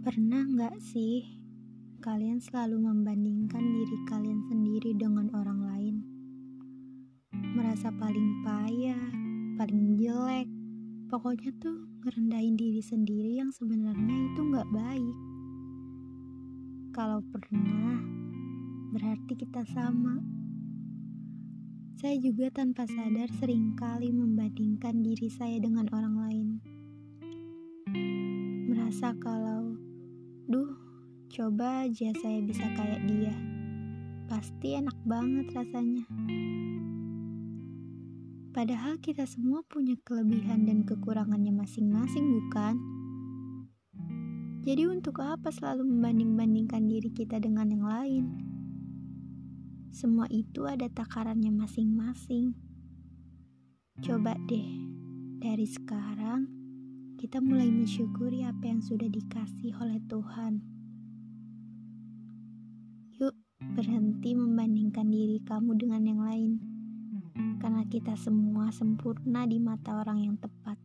Pernah nggak sih kalian selalu membandingkan diri kalian sendiri dengan orang lain? Merasa paling payah, paling jelek, pokoknya tuh ngerendahin diri sendiri yang sebenarnya itu nggak baik. Kalau pernah, berarti kita sama. Saya juga tanpa sadar sering kali membandingkan diri saya dengan orang lain. Merasa kalau Duh, coba aja saya bisa kayak dia. Pasti enak banget rasanya. Padahal kita semua punya kelebihan dan kekurangannya masing-masing, bukan? Jadi untuk apa selalu membanding-bandingkan diri kita dengan yang lain? Semua itu ada takarannya masing-masing. Coba deh, dari sekarang kita mulai mensyukuri apa yang sudah dikasih oleh Tuhan. Yuk, berhenti membandingkan diri kamu dengan yang lain, karena kita semua sempurna di mata orang yang tepat.